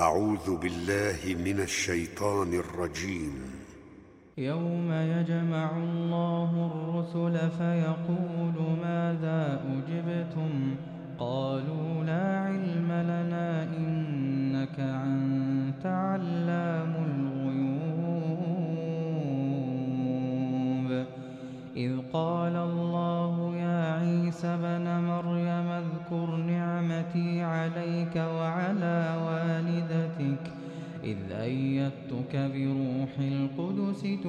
أعوذ بالله من الشيطان الرجيم. يوم يجمع الله الرسل فيقول ماذا أجبتم؟ قالوا لا علم لنا إنك أنت علام الغيوب. إذ قال الله يا عيسى بن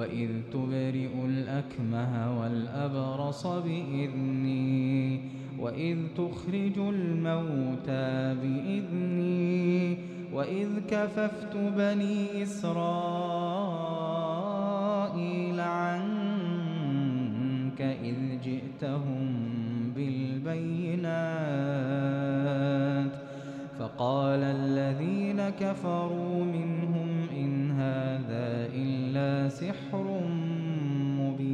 وإذ تبرئ الأكمه والأبرص بإذني وإذ تخرج الموتى بإذني وإذ كففت بني إسرائيل عنك إذ جئتهم بالبينات فقال الذين كفروا منهم إلا سحر مبين.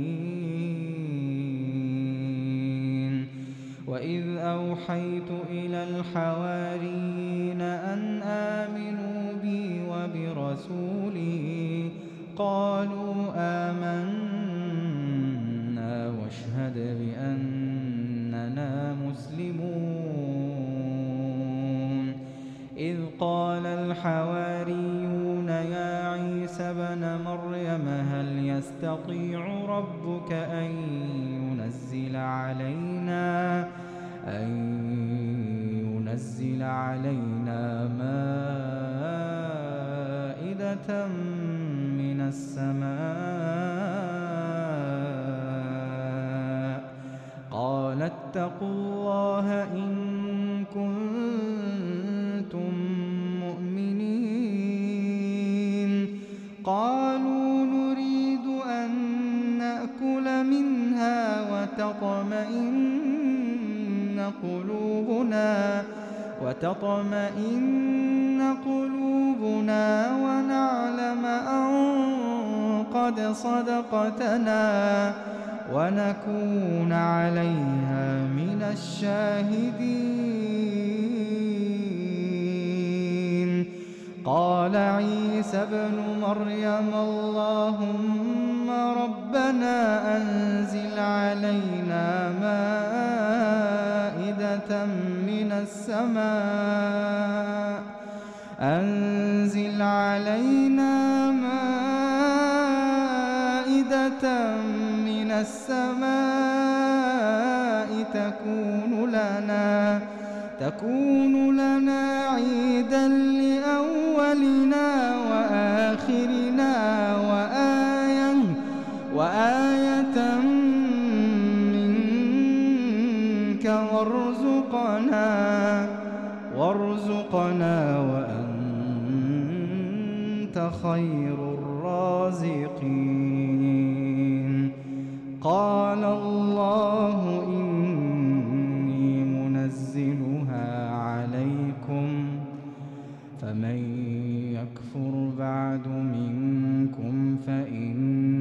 وإذ أوحيت إلى الحواريين أن آمنوا بي وبرسولي. قالوا آمنا واشهد بأننا مسلمون. إذ قال الحواريون يا عيسى بن مريم هل يستطيع ربك أن ينزل علينا أن ينزل علينا مائدة من السماء؟ قال اتقوا الله إن وتطمئن قلوبنا وتطمئن قلوبنا ونعلم أن قد صدقتنا ونكون عليها من الشاهدين. قال عيسى ابن مريم اللهم ربنا أنزل علينا مائدة من السماء. أنزل علينا مائدة من السماء. تكون لنا تكون لنا عيدا خير الرازقين. قال الله إني منزلها عليكم فمن يكفر بعد منكم فإن